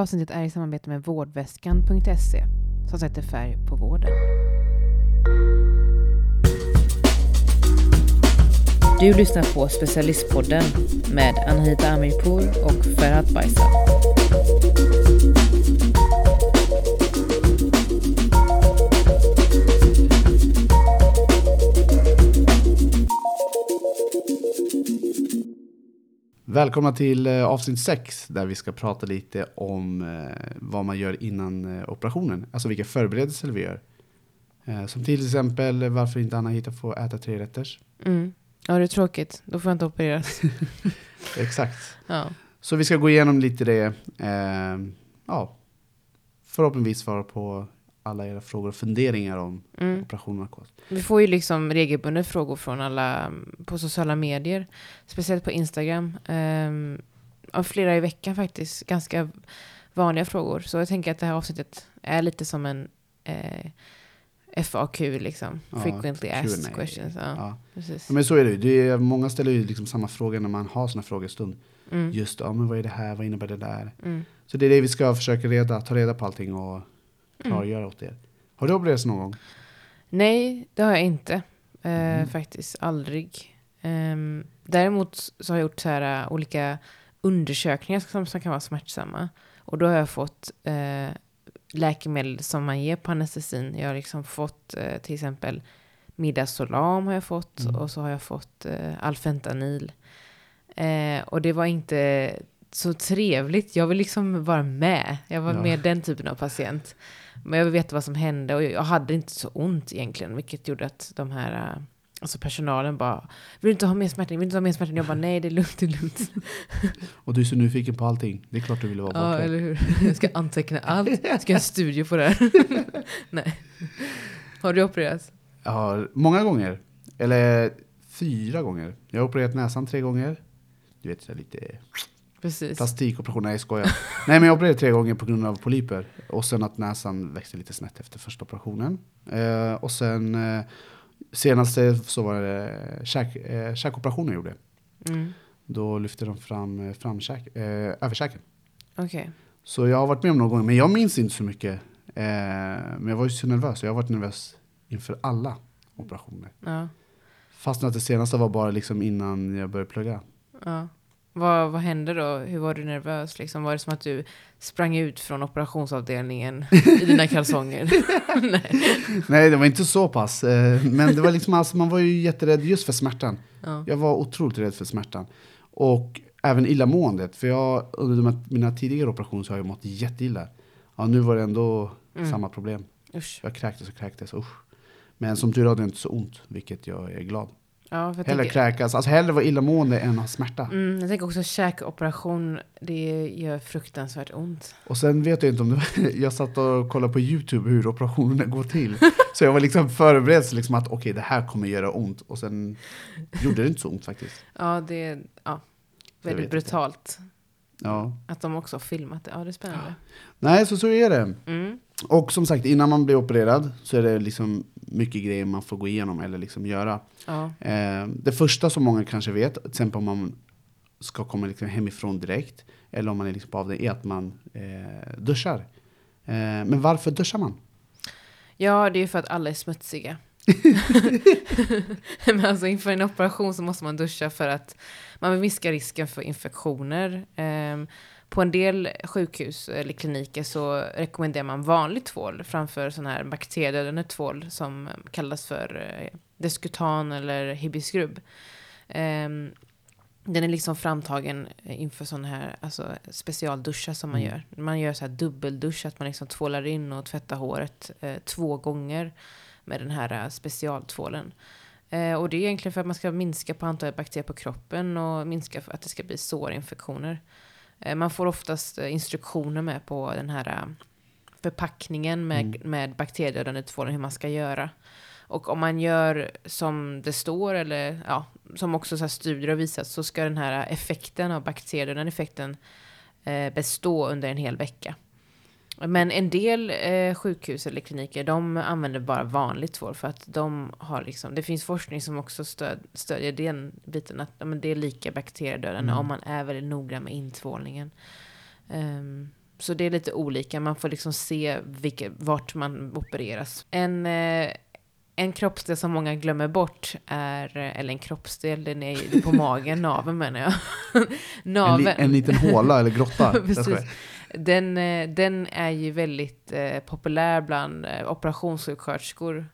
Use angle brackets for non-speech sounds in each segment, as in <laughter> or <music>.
här avsnittet är i samarbete med vårdväskan.se som sätter färg på vården. Du lyssnar på Specialistpodden med Anahita Amirpour och Ferhat Baysal. Välkomna till eh, avsnitt 6 där vi ska prata lite om eh, vad man gör innan eh, operationen. Alltså vilka förberedelser vi gör. Som till exempel varför inte Anna får äta tre rätters. Mm. Ja, det är tråkigt. Då får jag inte opereras. <laughs> Exakt. Ja. Så vi ska gå igenom lite det. Ja, förhoppningsvis svara på alla era frågor och funderingar om Mm. operationen och kost. Vi får ju liksom regelbundet frågor från alla på sociala medier. Speciellt på Instagram. Um, av flera i veckan faktiskt. Ganska vanliga frågor. Så jag tänker att det här avsnittet är lite som en eh, FAQ liksom. Ja, Frequently asked questions. Ja, Ja. precis. Men så är det ju. det är, Många ställer ju liksom samma frågor när man har såna frågestund. Mm. Just ja, men vad är det här, vad innebär det där? Mm. Så det är det vi ska försöka reda, ta reda på allting och Mm. klargöra åt er. Har du opererats någon gång? Nej, det har jag inte. Eh, Mm. Faktiskt aldrig. Ehm, däremot så har jag gjort så här, uh, olika undersökningar som, som kan vara smärtsamma. Och då har jag fått eh, läkemedel som man ger på anestesin. Jag har liksom fått eh, till exempel Midazolam har jag fått Mm. och så har jag fått eh, Alfentanil. Eh, och det var inte så trevligt. Jag vill liksom vara med. Jag var Ja. mer den typen av patient. Men jag vill veta vad som hände och jag hade inte så ont egentligen, vilket gjorde att de här, äh, alltså personalen bara, vill du inte ha mer smärtning? Vill du inte ha mer smärtning? Jag bara, nej det är lugnt, det är lugnt. <laughs> Och du är så nyfiken på allting. Det är klart du vill vara ja, borta. eller hur? Jag ska anteckna allt. Jag ska göra en studie på det här. <laughs> nej. Har du opererats? Har många gånger. Eller fyra gånger. Jag har opererat näsan tre gånger. Du vet, så lite Precis. plastikoperation. Nej, jag skojar. <laughs> Nej, men jag opererade tre gånger på grund av polyper. Och sen att näsan växte lite snett efter första operationen. Eh, och sen eh, senaste så var det käk, eh, käkoperationen jag gjorde. Mm. Då lyfte de fram eh, framkäk, eh, överkäken. Okej. Så jag har varit med om någon gång, men jag minns inte så mycket. Eh, men jag var ju så nervös, jag har varit nervös inför alla operationer. Ja. Fastän att det senaste var bara liksom innan jag började plugga. ja. Vad, vad hände då? Hur var du nervös? Liksom? Var det som att du sprang ut från operationsavdelningen i dina kalsonger? <laughs> nej. Nej, det var inte så pass. Eh, men det var liksom, alltså, man var ju jätterädd just för smärtan. Ja. Jag var otroligt rädd för smärtan. Och även illamåendet. För jag, under mina tidigare operationer så har jag mått jätteilla. Ja, nu var det ändå Mm. samma problem. Usch. Jag kräktes och kräktes, usch. Men som tur hade jag inte så ont, vilket jag är glad. Ja, Hellre tänker- kräkas, alltså hellre vara illamående än ha smärta. Mm, jag tänker också käkoperation, det gör fruktansvärt ont. Och sen vet jag inte om var, <laughs> jag satt och kollade på YouTube hur operationerna går till. <laughs> Så jag var liksom förberedd så liksom att okej, det här kommer göra ont. Och sen gjorde det inte så ont faktiskt. Ja, det är ja, väldigt brutalt. Ja. Att de också har filmat det. Ja, det är spännande. Nej, så så är det. Mm. Och som sagt, innan man blir opererad så är det liksom mycket grejer man får gå igenom eller liksom göra. Ja. Eh, det första som många kanske vet, till exempel om man ska komma liksom hemifrån direkt, eller om man är liksom på avdelning, är att man eh, duschar. Eh, men varför duschar man? ja, det är ju för att alla är smutsiga. <laughs> Men alltså inför en operation så måste man duscha för att man vill minska risken för infektioner. Ehm, på en del sjukhus eller kliniker så rekommenderar man vanlig tvål framför sån här bakteriedödande tvål som kallas för eh, Descutan eller Hibiscrub. Ehm, den är liksom framtagen inför sån här alltså, specialduschar som man Mm. gör. Man gör så här dubbeldusch, att man liksom tvålar in och tvättar håret eh, två gånger med den här eh, specialtvålen. Eh, och det är egentligen för att man ska minska på antalet bakterier på kroppen och minska för att det ska bli sårinfektioner. Eh, man får oftast eh, instruktioner med på den här eh, förpackningen med, Mm. med bakteriedödande tvålen, hur man ska göra. Och om man gör som det står, eller ja, som också så studier har visat, så ska den här effekten av bakteriedödande effekten eh, bestå under en hel vecka. Men en del eh, sjukhus eller kliniker, de använder bara vanligt tvål för att de har liksom, det finns forskning som också stöd, stödjer den biten att men det är lika bakteriedödande Mm. om man är väldigt noggrann med intvålningen. Ehm, så det är lite olika. Man får liksom se vilka, vart man opereras. En, eh, en kroppsdel som många glömmer bort är, eller en kroppsdel, den är på magen, <laughs> naveln menar jag. En, li, en liten håla eller grotta. <laughs> Precis. Den, eh, den är ju väldigt eh, populär bland eh, operationssjuksköterskor.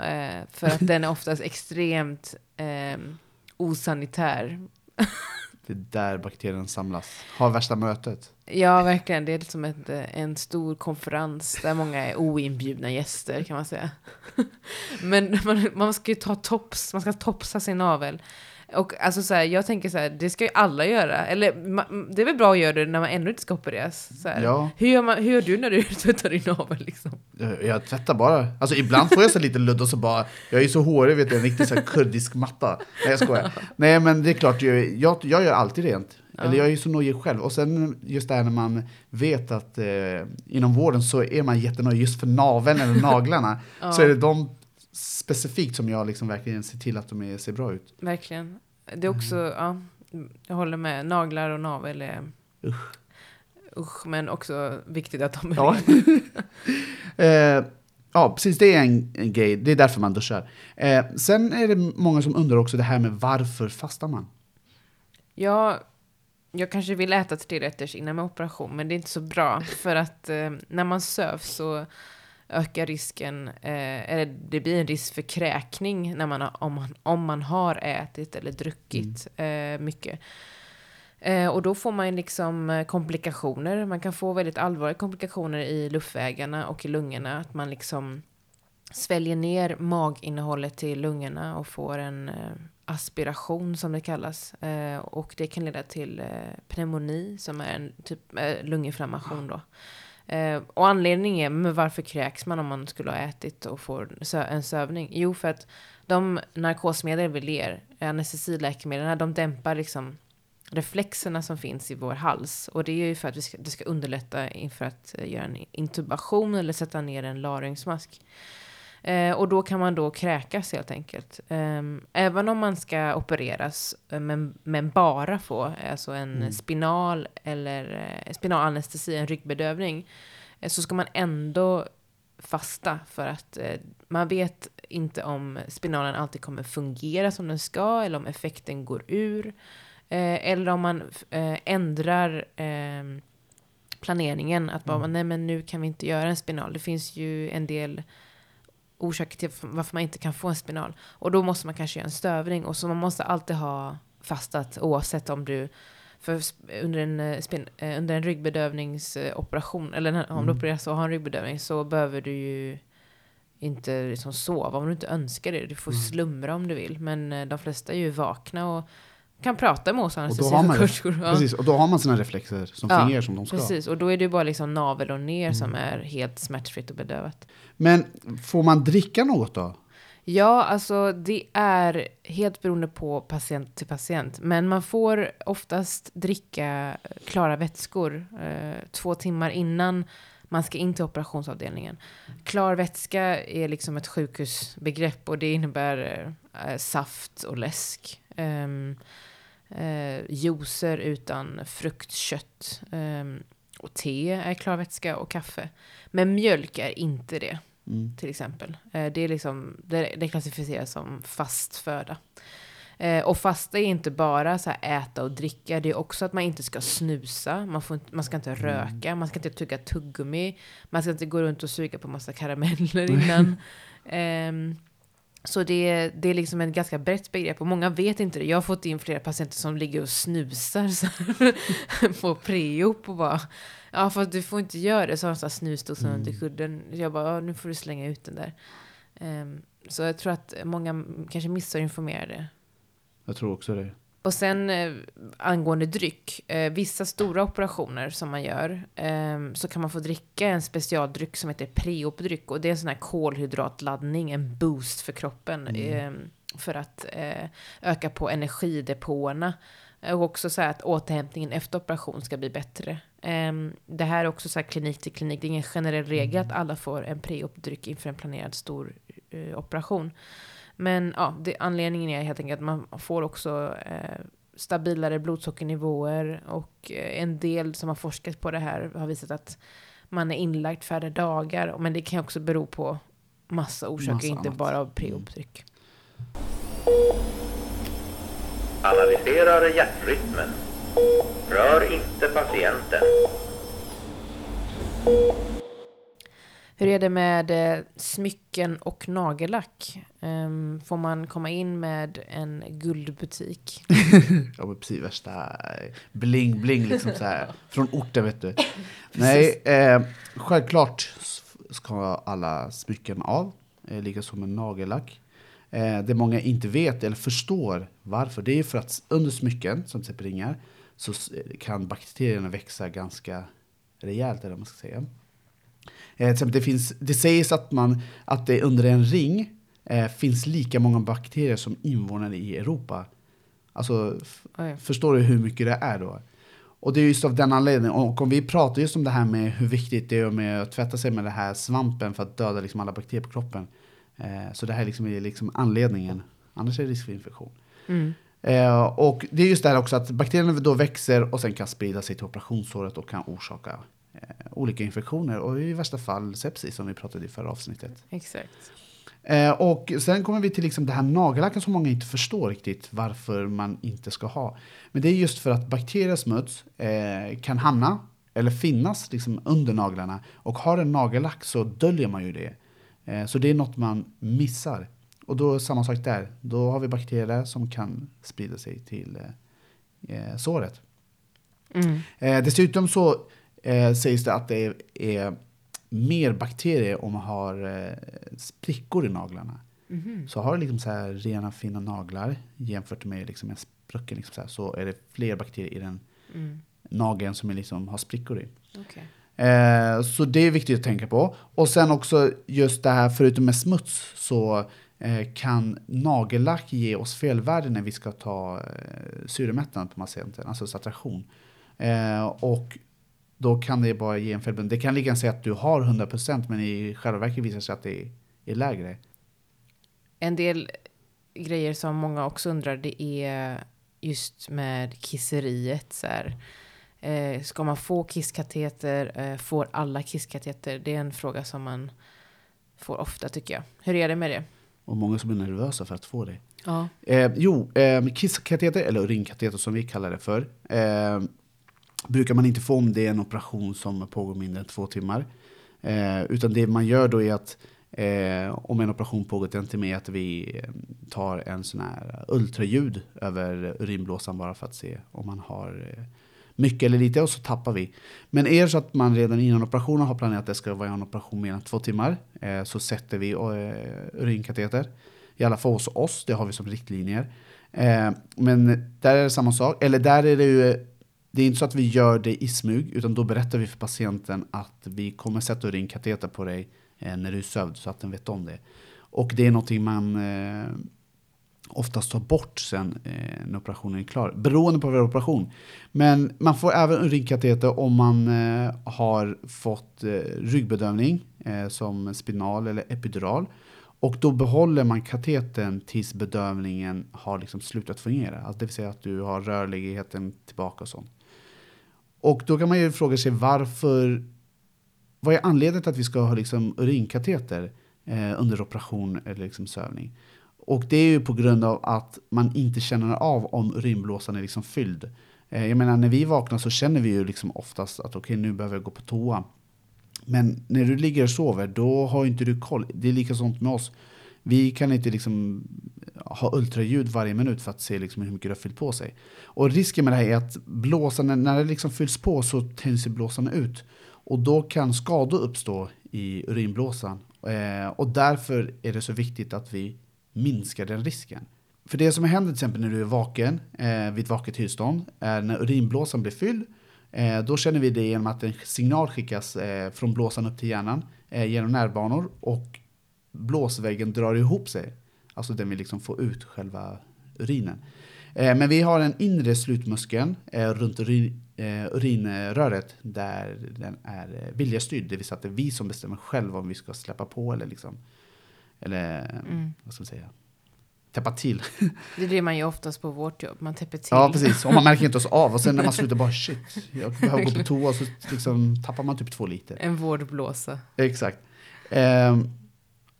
Eh, för att den är oftast extremt eh, osanitär. <laughs> Det är där bakterien samlas. Har värsta mötet. Ja, verkligen. Det är som ett, eh, en stor konferens där många är oinbjudna gäster kan man säga. <laughs> Men man, man ska ju ta tops, man ska topsa sin navel. Och alltså så här, jag tänker så här, det ska ju alla göra. Eller det är väl bra att göra det när man ännu inte ska opereras. Så ja. hur, gör man, hur gör du när du <laughs> tvättar din navel liksom? Jag, jag tvättar bara. Alltså ibland får jag så lite ludd och så bara, jag är så hårig vet du, en riktig så här kurdisk matta. Nej jag skojar. Nej men det är klart, jag, jag, jag gör alltid rent. Ja. Eller jag är ju så nojig själv. Och sen just det här när man vet att eh, inom vården så är man jättenojig just för naveln eller naglarna. <laughs> ja. Så är det de specifikt som jag liksom verkligen ser till att de är, ser bra ut. Verkligen. Det är också, mm. ja, jag håller med. Naglar och navel är... Usch. Usch, men också viktigt att de är ja. <laughs> <laughs> eh, ja, precis. Det är en, en grej. Det är därför man duschar. Eh, sen är det många som undrar också det här med varför fastar man? Ja, jag kanske vill äta tre rätters innan med operation, men det är inte så bra. För att eh, när man sövs så ökar risken, eh, eller det blir en risk för kräkning när man har, om, man, om man har ätit eller druckit mm. eh, mycket. Eh, och då får man liksom eh, komplikationer. Man kan få väldigt allvarliga komplikationer i luftvägarna och i lungorna. Att man liksom sväljer ner maginnehållet till lungorna och får en eh, aspiration som det kallas. Eh, och det kan leda till pneumoni som är en typ lunginflammation då. Eh, och anledningen är, men varför kräks man om man skulle ha ätit och får en sövning? Jo, för att de narkosmedel vi ger, anestesiläkemedlen, de dämpar liksom reflexerna som finns i vår hals. Och det är ju för att vi ska, det ska underlätta inför att eh, göra en intubation eller sätta ner en laringsmask. Eh, och då kan man då kräkas helt enkelt. Eh, även om man ska opereras, eh, men, men bara få alltså en mm. spinal eller eh, spinalanestesi, en ryggbedövning, eh, så ska man ändå fasta för att eh, man vet inte om spinalen alltid kommer fungera som den ska eller om effekten går ur. eller om man ändrar ehm, planeringen, att bara, mm. nej men nu kan vi inte göra en spinal. Det finns ju en del orsaker till varför man inte kan få en spinal. Och då måste man kanske göra en stövning. Och så man måste alltid ha fastat oavsett om du för under en, eh, spin, eh, under en ryggbedövningsoperation, eller om mm. du opereras och har en ryggbedövning, så behöver du ju inte liksom sova om du inte önskar det. Du får mm. slumra om du vill. Men eh, de flesta är ju vakna och kan prata med oss anestesisjuksköterskor. Ja. Precis, och då har man sina reflexer som ja, fungerar som de ska. Precis, och då är det bara liksom navel och ner mm. som är helt smärtfritt och bedövat. Men får man dricka något då? Ja, alltså det är helt beroende på patient till patient. Men man får oftast dricka klara vätskor eh, två timmar innan man ska in till operationsavdelningen. Klar vätska är liksom ett sjukhusbegrepp och det innebär eh, saft och läsk. Um, eh, juicer utan frukt, kött eh, och te är klarvätska och kaffe. Men mjölk är inte det, mm. till exempel. Eh, det, är liksom, det, det klassificeras som fast föda. Eh, och fasta är inte bara så här äta och dricka, det är också att man inte ska snusa, man, får inte, man ska inte mm. röka, man ska inte tugga tuggummi, man ska inte gå runt och suga på massa karameller innan. um, <laughs> Så det, det är liksom ett ganska brett begrepp och många vet inte det. Jag har fått in flera patienter som ligger och snusar så här, <laughs> på preop och bara Ja fast du får inte göra det, så har de snusdosan mm. under kudden. Jag bara, ja, nu får du slänga ut den där. Um, så jag tror att många kanske missar informerade. Jag tror också det. Och sen eh, angående dryck, eh, vissa stora operationer som man gör, eh, så kan man få dricka en specialdryck som heter preopdryck. Och det är en sån här kolhydratladdning, en boost för kroppen. Mm. Ehm, för att eh, öka på energidepåerna. Och också så här att återhämtningen efter operation ska bli bättre. Ehm, det här är också så här klinik till klinik, det är ingen generell regel att mm. alla får en preopdryck inför en planerad stor eh, operation. Men ja, det, anledningen är helt enkelt att man får också eh, stabilare blodsockernivåer och eh, en del som har forskat på det här har visat att man är inlagt färre dagar. Men det kan också bero på massa orsaker, Massa inte annat. bara av preoptryck. Analyserar hjärtrytmen. Rör inte patienten. Hur är det med eh, smycken och nagellack? Ehm, får man komma in med en guldbutik? <laughs> Ja, men precis värsta bling-bling liksom så här. <laughs> Från orten vet du. <laughs> Nej, eh, självklart ska alla smycken av. Eh, Likaså med nagellack. Eh, det många inte vet eller förstår varför. Det är för att under smycken, som till exempel ringar, så kan bakterierna växa ganska rejält, eller vad man ska säga. Eh, det, finns, det sägs att, man, att det under en ring eh, finns lika många bakterier som invånare i Europa. Alltså, Oj. förstår du hur mycket det är då? Och det är just av den anledningen. Och om vi pratar just om det här med hur viktigt det är med att tvätta sig med den här svampen för att döda liksom alla bakterier på kroppen. Eh, så det här liksom är liksom anledningen. Annars är det risk för infektion. Mm. Eh, och det är just det här också att bakterierna då växer och sen kan sprida sig till operationssåret och kan orsaka olika infektioner och i värsta fall sepsis som vi pratade i förra avsnittet. Exakt. Eh, och sen kommer vi till liksom det här nagellacken som många inte förstår riktigt varför man inte ska ha. Men det är just för att bakteriesmuts eh, kan hamna eller finnas liksom under naglarna. Och har en nagellack så döljer man ju det. Eh, så det är något man missar. Och då samma sak där. Då har vi bakterier som kan sprida sig till eh, eh, såret. Mm. Eh, dessutom så eh, sägs det att det är, är mer bakterier om man har eh, sprickor i naglarna. Mhm. Så har du liksom så här rena fina naglar jämfört med liksom en sprucken liksom så, här, så är det fler bakterier i den Mm. nageln som är liksom har sprickor i. Okej. Eh, så det är viktigt att tänka på. Och sen också just det här, förutom med smuts, så eh, kan nagellack ge oss felvärden när vi ska ta eh, syremättnad på patienten, alltså saturation. Eh, och då kan det bara ge en felbedömning. Det kan lika säga att du har 100% men i själva verket visar sig att det är, är lägre. En del grejer som många också undrar det är just med kisseriet. Så här. Eh, ska man få kisskateter? Eh, får alla kisskateter? Det är en fråga som man får ofta tycker jag. Hur är det med det? Och många som är nervösa för att få det. Ja. Eh, jo, eh, kisskateter, eller urinkateter som vi kallar det för, eh, brukar man inte få om det är en operation som pågår mindre än två timmar. Eh, utan det man gör då är att eh, om en operation pågår en timme är att vi eh, tar en sån här ultraljud över urinblåsan bara för att se om man har eh, mycket eller lite och så tappar vi. Men är det så att man redan innan operationen har planerat att det ska vara en operation mer än två timmar eh, så sätter vi eh, urinkateter. I alla fall hos oss, det har vi som riktlinjer. Eh, men där är det samma sak. Eller där är det ju, det är inte så att vi gör det i smyg, utan då berättar vi för patienten att vi kommer sätta urinkateter på dig eh, när du är sövd, så att den vet om det. Och det är någonting man eh, oftast tar bort sen eh, när operationen är klar, beroende på vad det är operation. Men man får även urinkateter om man eh, har fått eh, ryggbedövning eh, som spinal eller epidural. Och då behåller man katetern tills bedövningen har liksom slutat fungera. Alltså det vill säga att du har rörligheten tillbaka och sånt. Och då kan man ju fråga sig varför, vad är anledningen till att vi ska ha liksom urinkateter eh, under operation eller liksom sövning? Och det är ju på grund av att man inte känner av om urinblåsan är liksom fylld. Eh, jag menar när vi vaknar så känner vi ju liksom oftast att okej nu behöver jag gå på toa. Men när du ligger och sover, då har inte du koll. Det är likadant med oss. Vi kan inte liksom ha ultraljud varje minut för att se liksom hur mycket det har fyllt på sig. Och risken med det här är att blåsan, när det liksom fylls på så tänds blåsan ut. Och då kan skador uppstå i urinblåsan. Eh, och därför är det så viktigt att vi minskar den risken. För det som händer till exempel när du är vaken, eh, vid ett vaket tillstånd, är när urinblåsan blir fylld Eh, då känner vi det genom att en signal skickas eh, från blåsan upp till hjärnan eh, genom nervbanor och blåsväggen drar ihop sig. Alltså den vill liksom få ut själva urinen. Eh, men vi har en inre slutmuskeln eh, runt urin, eh, urinröret där den är viljestyrd. Det vill säga att det är vi som bestämmer själva om vi ska släppa på eller liksom eller Mm. vad ska man säga, täppa till. <laughs> Det är det man gör oftast på vårt jobb, man täpper till. Ja, precis. Och man märker inte ens av. Och sen när man <laughs> slutar bara shit, jag behöver gå på toa så liksom tappar man typ två liter. En vårdblåsa. Exakt. Ehm,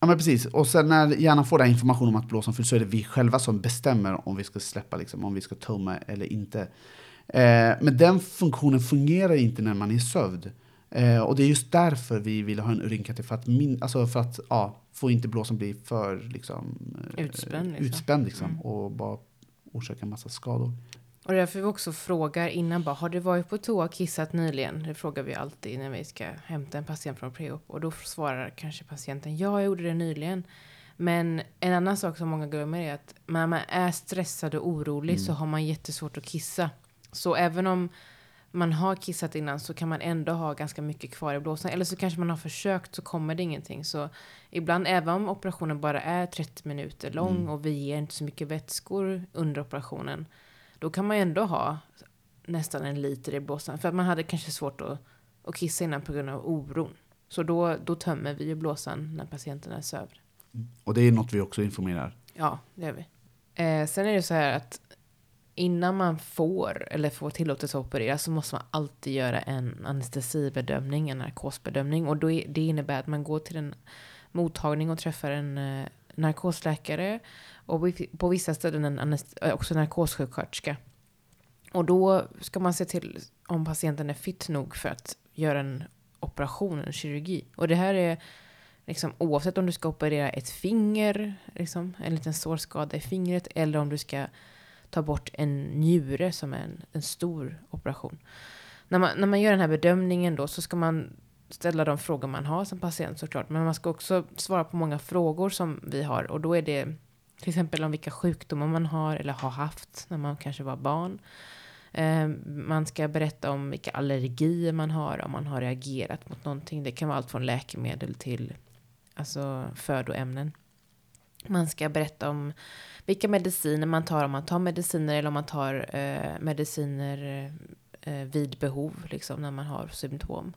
ja, men precis. Och sen när hjärnan får den information om att blåsan fylls så är det vi själva som bestämmer om vi ska släppa, liksom, om vi ska tumma eller inte. Eh, men den funktionen fungerar inte när man är sövd. Eh, och det är just därför vi vill ha en urinkateter, för att, min, alltså för att ja, få inte blåsan bli för liksom, eh, Utspänd, liksom. utspänd liksom, Mm. och bara orsaka en massa skador. Och därför vi också frågar innan bara, har du varit på toa och kissat nyligen? Det frågar vi alltid när vi ska hämta en patient från preop. Och då svarar kanske patienten, ja jag gjorde det nyligen. Men en annan sak som många glömmer är att när man är stressad och orolig så har man jättesvårt att kissa. Så även om man har kissat innan så kan man ändå ha ganska mycket kvar i blåsan. Eller så kanske man har försökt så kommer det ingenting. Så ibland, även om operationen bara är 30 minuter lång och vi ger inte så mycket vätskor under operationen. Då kan man ju ändå ha nästan en liter i blåsan. För att man hade kanske svårt att, att kissa innan på grund av oron. Så då, då tömmer vi ju blåsan när patienten är sövd. Och det är något vi också informerar. Ja, det gör vi. Eh, sen är det så här att innan man får eller får tillåtelse att operera så måste man alltid göra en anestesibedömning, en narkosbedömning. Och då är, det innebär att man går till en mottagning och träffar en eh, narkosläkare och på- vissa ställen en eh, också narkossjuksköterska. Och då ska man se till om patienten är fit nog för att göra en operation, en kirurgi. Och det här är liksom, oavsett om du ska operera ett finger, liksom, en liten sårskada i fingret, eller om du ska ta bort en njure som är en, en stor operation. När man, när man gör den här bedömningen då så ska man ställa de frågor man har som patient såklart. Men man ska också svara på många frågor som vi har. Och då är det till exempel om vilka sjukdomar man har eller har haft när man kanske var barn. Ehm, man ska berätta om vilka allergier man har, om man har reagerat mot någonting. Det kan vara allt från läkemedel till alltså födoämnen. Man ska berätta om vilka mediciner man tar, om man tar mediciner eller om man tar eh, mediciner eh, vid behov, liksom när man har symptom.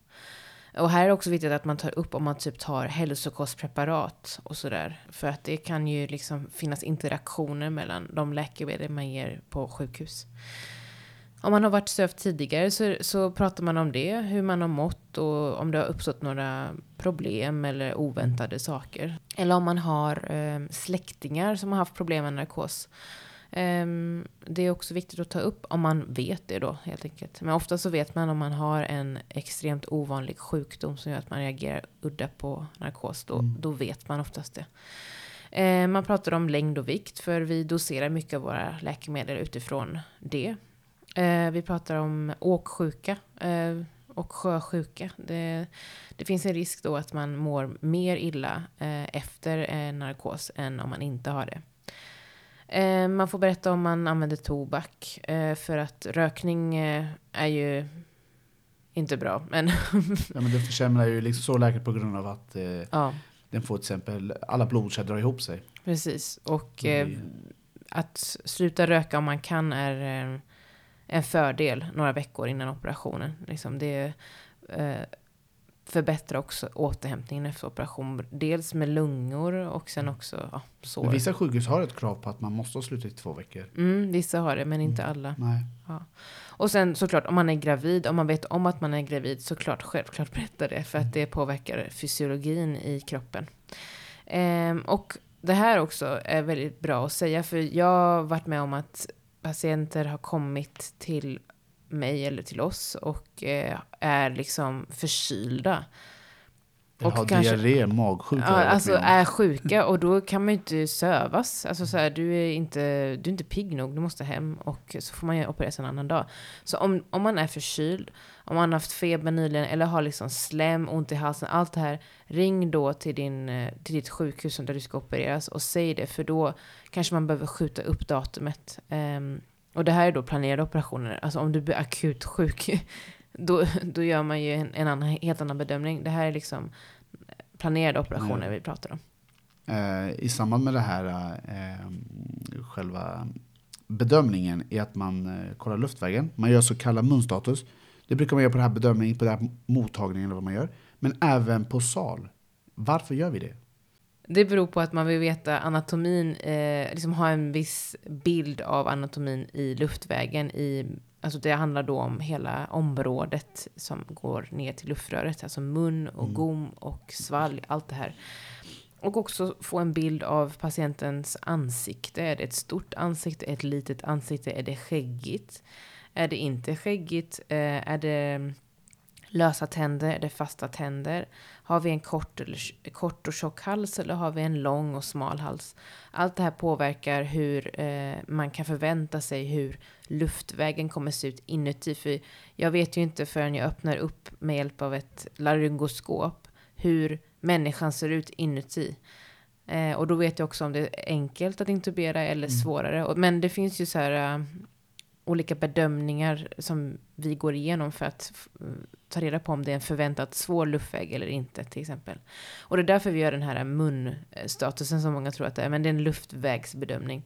Och här är det också viktigt att man tar upp om man typ tar hälsokostpreparat och sådär. För att det kan ju liksom finnas interaktioner mellan de läkemedel man ger på sjukhus. Om man har varit sövd tidigare så, så pratar man om det, hur man har mått och om det har uppstått några problem eller oväntade saker. Eller om man har eh, släktingar som har haft problem med narkos. Ehm, det är också viktigt att ta upp om man vet det då helt enkelt. Men ofta så vet man om man har en extremt ovanlig sjukdom som gör att man reagerar udda på narkos. Då, då vet man oftast det. Eh, man pratar om längd och vikt för vi doserar mycket av våra läkemedel utifrån det. Eh, vi pratar om åksjuka eh, och sjösjuka. Det, det finns en risk då att man mår mer illa eh, efter eh, narkos än om man inte har det. Eh, man får berätta om man använder tobak eh, för att rökning eh, är ju inte bra. Men <laughs> Ja, men det försämrar ju liksom sårläket på grund av att eh, ja, den får till exempel alla blodkärl drar ihop sig. precis. Och eh, att sluta röka om man kan är eh, en fördel några veckor innan operationen. Liksom det förbättrar också återhämtningen efter operation. Dels med lungor och sen också ja, sår. Men vissa sjukhus har ett krav på att man måste ha slutat i två veckor. Mm, vissa har det, men inte alla. Nej. Och sen såklart om man är gravid, om man vet om att man är gravid, såklart självklart berätta det för att det påverkar fysiologin i kroppen. Ehm, och det här också är väldigt bra att säga för jag har varit med om att patienter har kommit till mig eller till oss och eh, är liksom förkylda. Och har kanske- diarré, magsjuka. Ja, alltså är sjuka och då kan man ju inte sövas. Alltså så här, du är inte, du är inte pigg nog, du måste hem och så får man ju opereras en annan dag. Så om, om man är förkyld, om man har haft feber nyligen eller har liksom slem, ont i halsen, allt det här. Ring då till, din, eh, till ditt sjukhus där du ska opereras och säg det för då kanske man behöver skjuta upp datumet. Ehm, och det här är då planerade operationer. Alltså om du blir akut sjuk, <laughs> då, då gör man ju en, en annan, helt annan bedömning. Det här är liksom planerade operationer Mm. vi pratar om. Eh, I samband med det här eh, själva bedömningen är att man eh, kollar luftvägen. Man gör så kallad munstatus. Det brukar man göra på den här bedömningen, på den här mottagningen eller vad man gör. Men även på sal. Varför gör vi det? Det beror på att man vill veta anatomin, eh, liksom ha en viss bild av anatomin i luftvägen. I, alltså det handlar då om hela området som går ner till luftröret, alltså mun och Mm. gom och svalg, allt det här. Och också få en bild av patientens ansikte. Är det ett stort ansikte, ett litet ansikte, är det skäggigt? Är det inte skäggigt? Eh, är det lösa tänder? Det fasta tänder? Har vi en kort, eller, kort och tjock hals eller har vi en lång och smal hals? Allt det här påverkar hur eh, man kan förvänta sig hur luftvägen kommer se ut inuti. För jag vet ju inte förrän jag öppnar upp med hjälp av ett laryngoskop hur människan ser ut inuti. Eh, och då vet jag också om det är enkelt att intubera eller Mm. svårare. Men det finns ju så här eh, olika bedömningar som vi går igenom för att ta reda på om det är en förväntat svår luftväg eller inte till exempel. Och det är därför vi gör den här munstatusen som många tror att det är, men det är en luftvägsbedömning.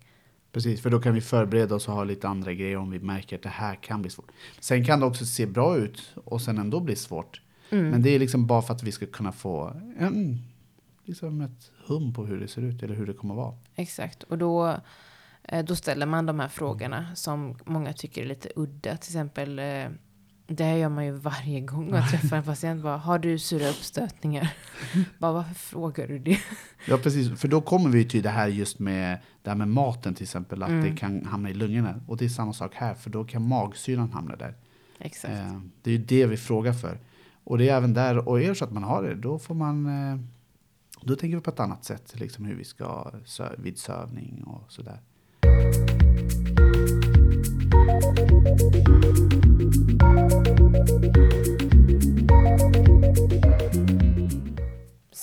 Precis, för då kan vi förbereda oss och ha lite andra grejer om vi märker att det här kan bli svårt. Sen kan det också se bra ut och sen ändå bli svårt. Mm. Men det är liksom bara för att vi ska kunna få en, liksom ett hum på hur det ser ut eller hur det kommer att vara. Exakt, och då, eh, då ställer man de här frågorna som många tycker är lite udda. Till exempel, eh, det här gör man ju varje gång man träffar en patient. Bara, har du sura uppstötningar? <laughs> bara, varför frågar du det? Ja, precis. För då kommer vi till det här just med det här med maten till exempel, att Mm. det kan hamna i lungorna. Och det är samma sak här, för då kan magsyran hamna där. Exakt. Eh, det är ju det vi frågar för. Och det är även där, och är det så att man har det, då får man eh, då tänker vi på ett annat sätt, liksom hur vi ska vid sövning och sådär.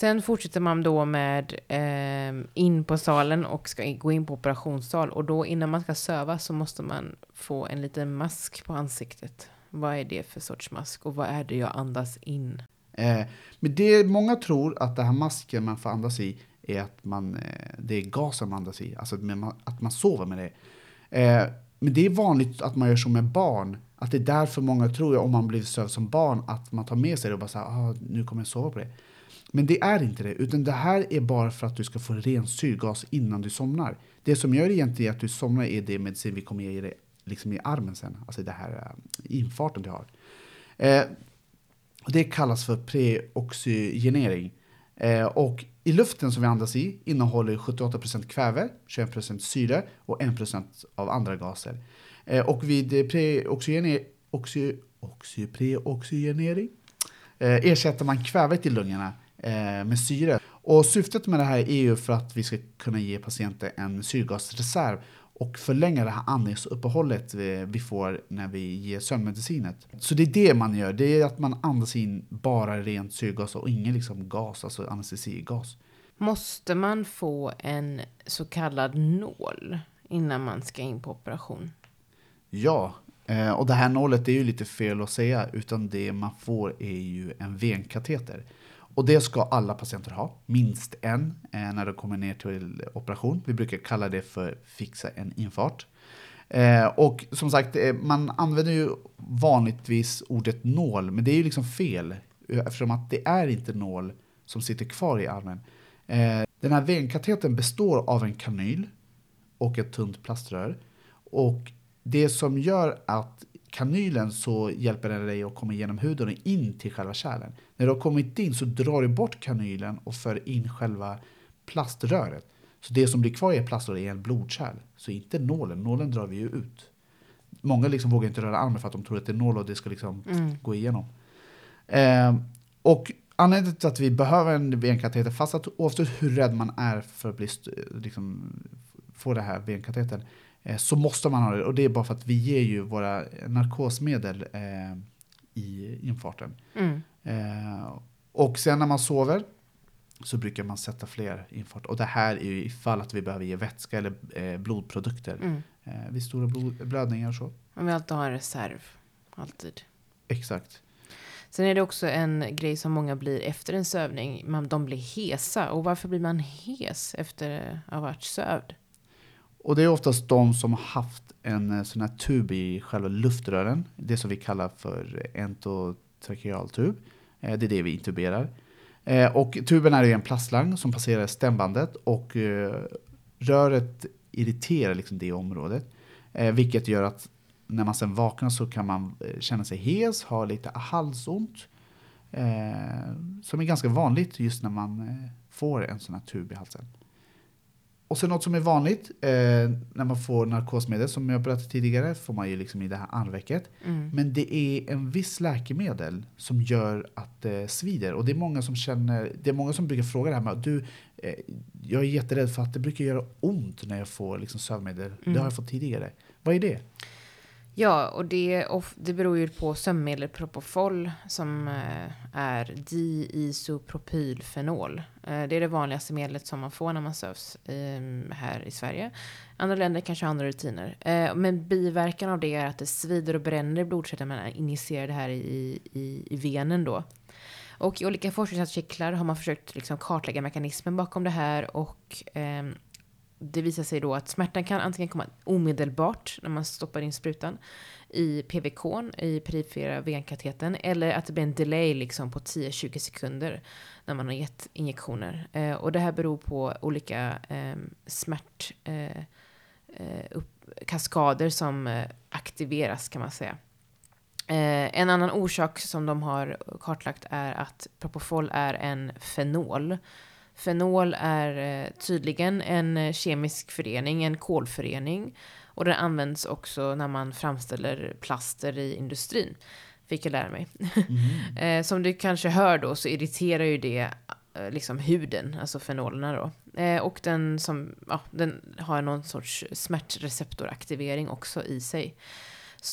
Sen fortsätter man då med eh, in på salen och ska gå in på operationssal. Och då innan man ska söva så måste man få en liten mask på ansiktet. Vad är det för sorts mask och vad är det jag andas in? Eh, men det många tror att det här masken man får andas i är att man, eh, det är gasen man andas i, alltså att man, att man sover med det. Eh, men det är vanligt att man gör så med barn, att det är därför många tror, om man blir sövd som barn, att man tar med sig det och bara säger ah, nu kommer jag sova på det. Men det är inte det, utan det här är bara för att du ska få ren syrgas innan du somnar. Det som gör egentligen att du somnar är det medicin vi kommer ge dig liksom i armen sen, alltså det här eh, infarten du har. Eh, det kallas för preoxygenering. Eh, och i luften som vi andas i innehåller 78% kväve, 21% syre och 1% av andra gaser. Eh, och vid oxy, oxy, preoxygenering eh, ersätter man kvävet i lungorna eh, med syre. Och syftet med det här är ju för att vi ska kunna ge patienten en syrgasreserv och förlänga det här andningsuppehållet vi, får när vi ger sömnmedicinet. Så det är det man gör, det är att man andas in bara rent syrgas och ingen liksom gas, alltså anestesigas. Måste man få en så kallad nål innan man ska in på operation? Ja, eh, och det här nålet är ju lite fel att säga, utan det man får är ju en venkateter. Och det ska alla patienter ha, minst en, eh, när de kommer ner till operation. Vi brukar kalla det för fixa en infart. Eh, och som sagt, eh, man använder ju vanligtvis ordet nål, men det är ju liksom fel eh, eftersom att det är inte nål som sitter kvar i armen. Eh, den här venkatetern består av en kanyl och ett tunt plaströr. Och det som gör att kanylen så hjälper den dig att komma igenom huden och in till själva kärlen. När du har kommit in så drar du bort kanylen och för in själva plaströret. Så det som blir kvar i plaströret är en blodkärl. Så inte nålen, nålen drar vi ju ut. Många liksom vågar inte röra armen för att de tror att det är nål och det ska liksom Mm. gå igenom. Eh, och anledningen till att vi behöver en venkateter, fast att oavsett hur rädd man är för att bli liksom, få det här venkatetern, så måste man ha det. Och det är bara för att vi ger ju våra narkosmedel eh, i infarten. Mm. Eh, och sen när man sover så brukar man sätta fler infart. Och det här är ju ifall att vi behöver ge vätska eller eh, blodprodukter Mm. eh, vid stora blod- blödningar och så. Man vill alltid ha en reserv. Alltid. Exakt. Sen är det också en grej som många blir efter en sövning. Man, de blir hesa. Och varför blir man hes efter att ha varit sövd? Och det är oftast de som har haft en eh, sån här tub i själva luftrören. Det som vi kallar för endotrakeal tub. Eh, det är det vi intuberar. Eh, och tuben är en plastslang som passerar stämbandet och röret irriterar liksom det området. Vilket gör att när man sen vaknar så kan man känna sig hes, ha lite halsont. Som är ganska vanligt just när man får en sån här tub i halsen. Och sen något som är vanligt eh, när man får narkosmedel, som jag berättade tidigare, får man ju liksom i det här armvecket. Mm. Men det är en viss läkemedel som gör att det svider. Och det är många som känner, det är många som brukar fråga det här med att du, eh, jag är jätterädd för att det brukar göra ont när jag får liksom sömnmedel. Det har jag fått tidigare. Vad är det? Ja, och det, och det beror ju på sömnmedlet Propofol som eh, är diisopropylfenol. Eh, det är det vanligaste medlet som man får när man sövs ehm, här i Sverige. Andra länder kanske har andra rutiner. Eh, men biverkan av det är att det svider och bränner i blodkärlen när man injicerar det här i, i, i venen då. Och i olika forskningsartiklar har man försökt liksom kartlägga mekanismen bakom det här och ehm, det visar sig då att smärtan kan antingen komma omedelbart när man stoppar in sprutan i PVK, i perifera venkatetern, eller att det blir en delay liksom på 10-20 sekunder när man har gett injektioner. Eh, och det här beror på olika ehm, eh, smärtkaskader Eh, som eh, aktiveras kan man säga. Eh, en annan orsak som de har kartlagt är att Propofol är en fenol. Fenol är eh, tydligen en eh, kemisk förening, en kolförening. Och den används också när man framställer plaster i industrin. Fick jag lära mig. <laughs> eh, som du kanske hör då så irriterar ju det liksom huden, alltså fenolerna då. Och den, som, ja, den har någon sorts smärtreceptoraktivering också i sig.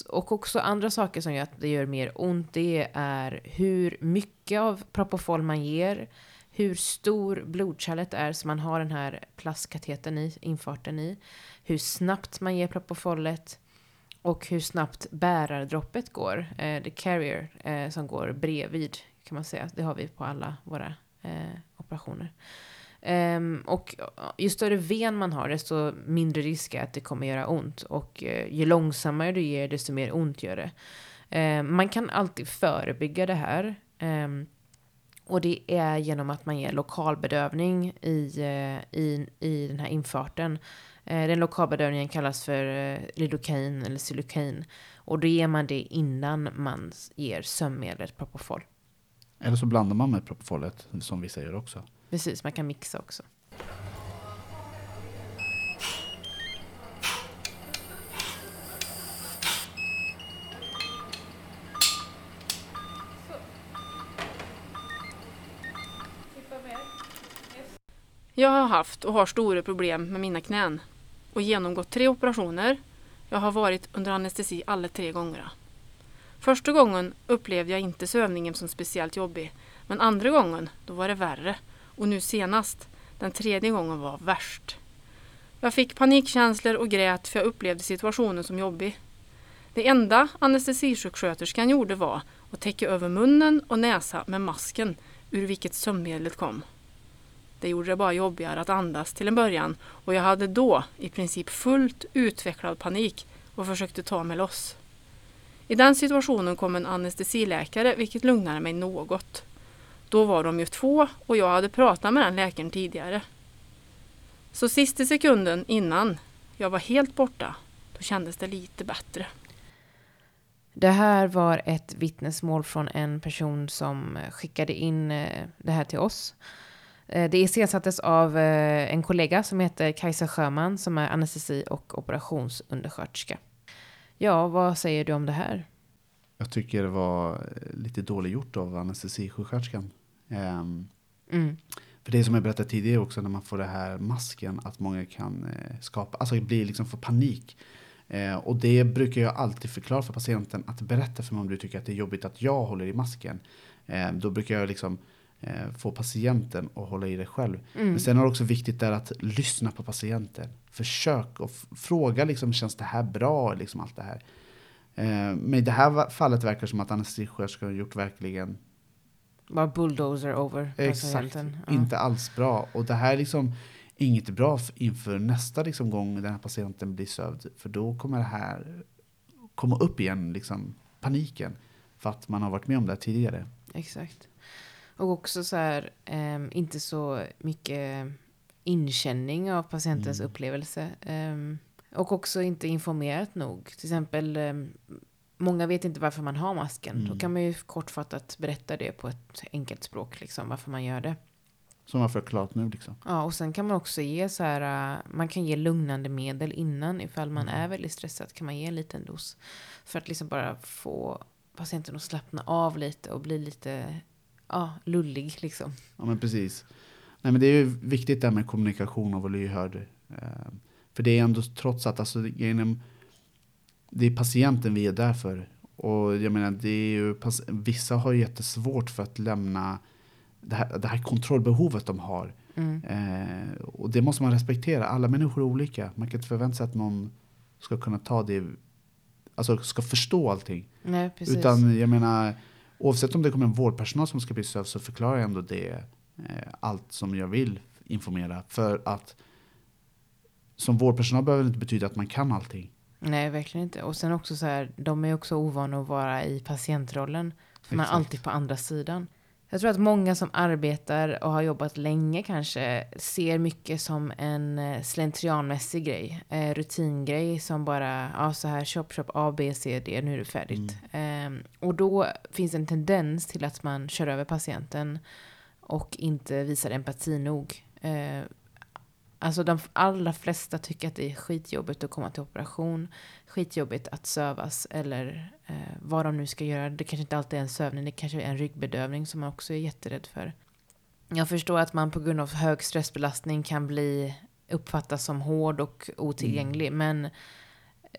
Och också andra saker som gör att det gör mer ont, det är hur mycket av Propofol man ger, hur stor blodkärlet är som man har den här plastkatetern i, infarten i, hur snabbt man ger Propofolet och hur snabbt bärardroppet går, eh, the carrier, eh, som går bredvid kan man säga. Det har vi på alla våra eh, operationer. Um, och ju större ven man har, desto mindre risk är att det kommer göra ont. Och uh, ju långsammare du ger, desto mer ont gör det. Um, man kan alltid förebygga det här. Um, och det är genom att man ger lokalbedövning i, eh, i, i den här infarten. Eh, Den lokalbedövningen kallas för eh, lidocain eller xylocain. Och då ger man det innan man ger sömnmedlet Propofol. Eller så blandar man med Propofolet, som vi säger också. Precis, man kan mixa också. Jag har haft och har stora problem med mina knän och genomgått tre operationer. Jag har varit under anestesi alla tre gångerna. Första gången upplevde jag inte sövningen som speciellt jobbig, men andra gången då var det värre och nu senast, den tredje gången var värst. Jag fick panikkänslor och grät för jag upplevde situationen som jobbig. Det enda anestesisjuksköterskan gjorde var att täcka över munnen och näsa med masken ur vilket sömnmedlet kom. Det gjorde det bara jobbigare att andas till en början och jag hade då i princip fullt utvecklad panik och försökte ta mig loss. I den situationen kom en anestesiläkare vilket lugnade mig något. Då var de ju två och jag hade pratat med den läkaren tidigare. Så sista sekunden innan jag var helt borta, då kändes det lite bättre. Det här var ett vittnesmål från en person som skickade in eh, det här till oss. Eh, Det iscensattes av eh, en kollega som heter Kajsa Sjöman som är anestesi och operationsundersköterska. Ja, vad säger du om det här? Jag tycker det var eh, lite dåligt gjort av anestesisjuksköterskan. Ehm, Mm. För det som jag berättade tidigare också när man får det här masken att många kan eh, skapa, alltså bli liksom få panik. Eh, och det brukar jag alltid förklara för patienten att berätta för mig om du tycker att det är jobbigt att jag håller i masken. Eh, då brukar jag liksom få patienten att hålla i det själv. Mm. Men sen är det också viktigt där att lyssna på patienten. Försök och fråga liksom, känns det här bra? Liksom allt det här. Eh, men i det här fallet verkar det som att anestesisjuksköterskan har gjort verkligen Bara bulldozer over Exakt. patienten. Ja. inte alls bra. Och det här är liksom inget bra inför nästa liksom gång den här patienten blir sövd. För då kommer det här komma upp igen, liksom paniken. För att man har varit med om det här tidigare. Exakt. Och också så här, ehm, inte så mycket inkänning av patientens Mm. upplevelse. Ehm, och också inte informerat nog. Till exempel, ehm, många vet inte varför man har masken. Då Mm. kan man ju kortfattat berätta det på ett enkelt språk, liksom, varför man gör det. Som har förklarat nu liksom. Ja, och sen kan man också ge så här, äh, man kan ge lugnande medel innan ifall man Mm. är väldigt stressad kan man ge en liten dos. För att liksom bara få patienten att slappna av lite och bli lite, ja, lullig liksom. Ja men precis. Nej men det är ju viktigt där med kommunikation och vara lyhörd. Eh, För det är ändå trots att alltså, genom, det är patienten vi är där för. Och jag menar, det är ju, vissa har ju jättesvårt för att lämna det här, det här kontrollbehovet de har. Mm. Eh, och det måste man respektera. Alla människor är olika. Man kan inte förvänta sig att någon ska kunna ta det, alltså ska förstå allting. Nej, precis. Utan jag menar, oavsett om det kommer en vårdpersonal som ska bli sövd så förklarar jag ändå det, eh, allt som jag vill informera. För att som vårdpersonal behöver det inte betyda att man kan allting. Nej, verkligen inte. Och sen också så här, de är också ovana att vara i patientrollen. För man är alltid på andra sidan. Jag tror att många som arbetar och har jobbat länge kanske ser mycket som en eh, slentrianmässig grej. Eh, rutingrej som bara, ja så här, chop chop A, B, C, D, nu är det färdigt. Ehm, och då finns en tendens till att man kör över patienten och inte visar empati nog. Eh, Alltså de allra flesta tycker att det är skitjobbigt att komma till operation. Skitjobbigt att sövas eller eh, vad de nu ska göra. Det kanske inte alltid är en sövning, det kanske är en ryggbedövning som man också är jätterädd för. Jag förstår att man på grund av hög stressbelastning kan bli uppfattas som hård och otillgänglig. Men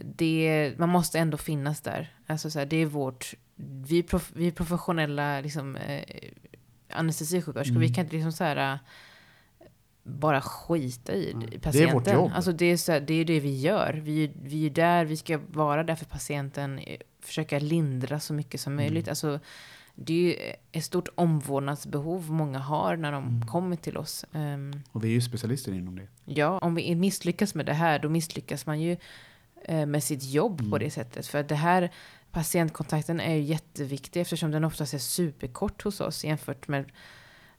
det, man måste ändå finnas där. Alltså så här, det är vårt, vi, prof, vi är professionella liksom, eh, anestesisjuksköterskor. Vi kan inte liksom så här, bara skita i Nej. Det är patienten. vårt jobb. Alltså det är, så här, det är det vi gör. Vi, är- vi är där, vi ska vara där för patienten. eh, Försöka lindra så mycket som möjligt. Alltså, det är ju ett stort omvårdnadsbehov många har när de kommer till oss. Ehm, Och vi är ju specialister inom det. Ja, om vi misslyckas med det här, då misslyckas man ju eh, med sitt jobb Mm. på det sättet. För att det här patientkontakten är ju jätteviktig eftersom den oftast är superkort hos oss jämfört med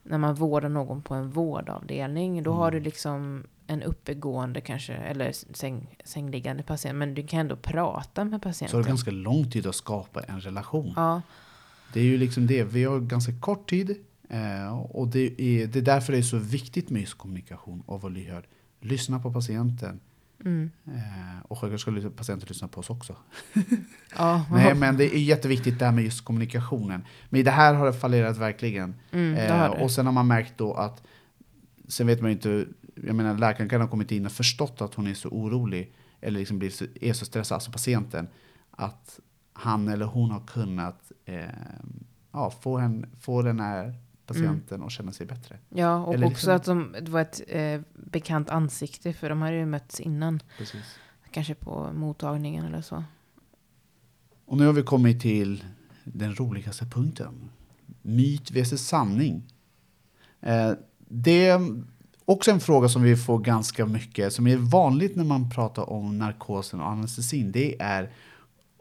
när man vårdar någon på en vårdavdelning. Då har du Mm. liksom en uppegående kanske, eller säng, sängliggande patient, men du kan ändå prata med Så patienten. har det ganska lång tid att skapa en relation. Ja, Det är ju liksom det. Vi har ganska kort tid. Eh, och det är, det är därför det är så viktigt med just kommunikation och vara lyhörd. Lyssna på patienten. Mm. Eh, och självklart ska patienten lyssna på oss också. <laughs> ja, Nej, men det är jätteviktigt det här med just kommunikationen. Men i det här har det fallerat verkligen. mm, det Eh, det. och sen har man märkt då att, sen vet man ju inte, jag menar läkaren kan ha kommit in och förstått att hon är så orolig, eller liksom blir så, är så stressad, alltså patienten, att han eller hon har kunnat eh, ja, få, en, få den här patienten att känna sig bättre. Ja, och eller också liksom- att de, det var ett eh, bekant ansikte, för de hade ju mötts innan. Precis. Kanske på mottagningen eller så. Och nu har vi kommit till den roligaste punkten. Myt vs sanning. Eh, det är också en fråga som vi får ganska mycket, som är vanligt när man pratar om narkosen och anestesin. Det är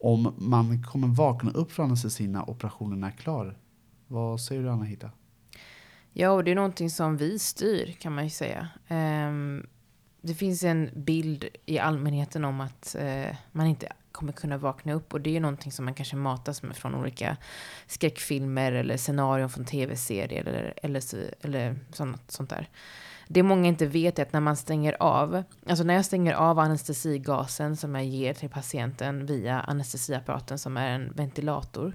om man kommer vakna upp från anestesin när operationen är klar. Vad säger du Anahita? Ja, och det är någonting som vi styr kan man ju säga. Ehm, det finns en bild i allmänheten om att eh, man inte kommer kunna vakna upp och det är någonting som man kanske matas med från olika skräckfilmer eller scenarion från tv-serier eller, eller, eller sånt, sånt där. Det många inte vet är att när man stänger av, alltså när jag stänger av anestesigasen som jag ger till patienten via anestesiapparaten som är en ventilator,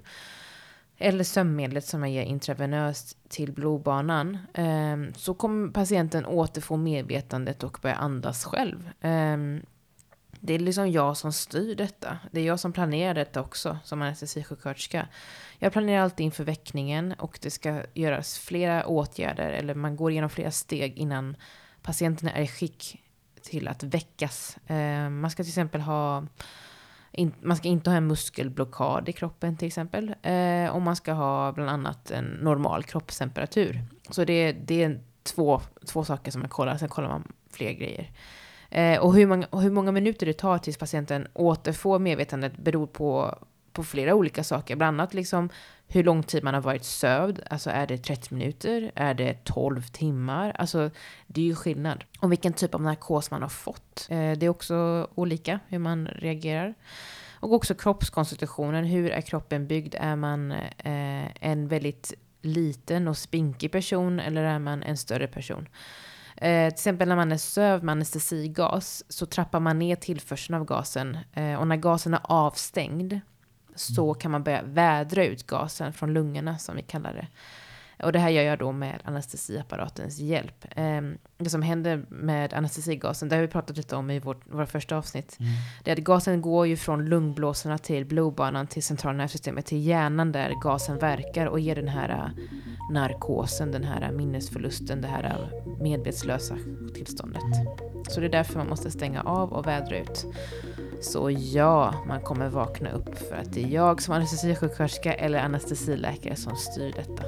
eller sömnmedlet som jag ger intravenöst till blodbanan, ehm, så kommer patienten återfå medvetandet och börja andas själv. Ehm, det är liksom jag som styr detta. Det är jag som planerar detta också som anestesisjuksköterska. Jag planerar alltid inför väckningen och det ska göras flera åtgärder eller man går igenom flera steg innan patienten är i skick till att väckas. Ehm, man ska till exempel ha in, man ska inte ha en muskelblockad i kroppen till exempel. Eh, och man ska ha bland annat en normal kroppstemperatur. Så det, det är två, två saker som man kollar, sen kollar man fler grejer. Eh, och hur många, och hur många minuter det tar tills patienten återfår medvetandet beror på, på flera olika saker, bland annat liksom hur lång tid man har varit sövd. Alltså är det 30 minuter? Är det 12 timmar? Alltså det är ju skillnad. Och vilken typ av narkos man har fått. Eh, det är också olika hur man reagerar. Och också kroppskonstitutionen. Hur är kroppen byggd? Är man eh, en väldigt liten och spinkig person eller är man en större person? Eh, till exempel när man är sövd med anestesigas så trappar man ner tillförseln av gasen. Eh, och när gasen är avstängd så kan man börja vädra ut gasen från lungorna som vi kallar det. Och det här gör jag då med anestesiapparatens hjälp. Ehm, det som händer med anestesigasen, det har vi pratat lite om i vårt, våra första avsnitt, mm. det är att gasen går ju från lungblåsorna till blodbanan till centrala nervsystemet till hjärnan där gasen verkar och ger den här äh, narkosen, den här minnesförlusten, det här äh, medvetslösa tillståndet. Så det är därför man måste stänga av och vädra ut. Så ja, man kommer vakna upp för att det är jag som anestesisjuksköterska eller anestesiläkare som styr detta.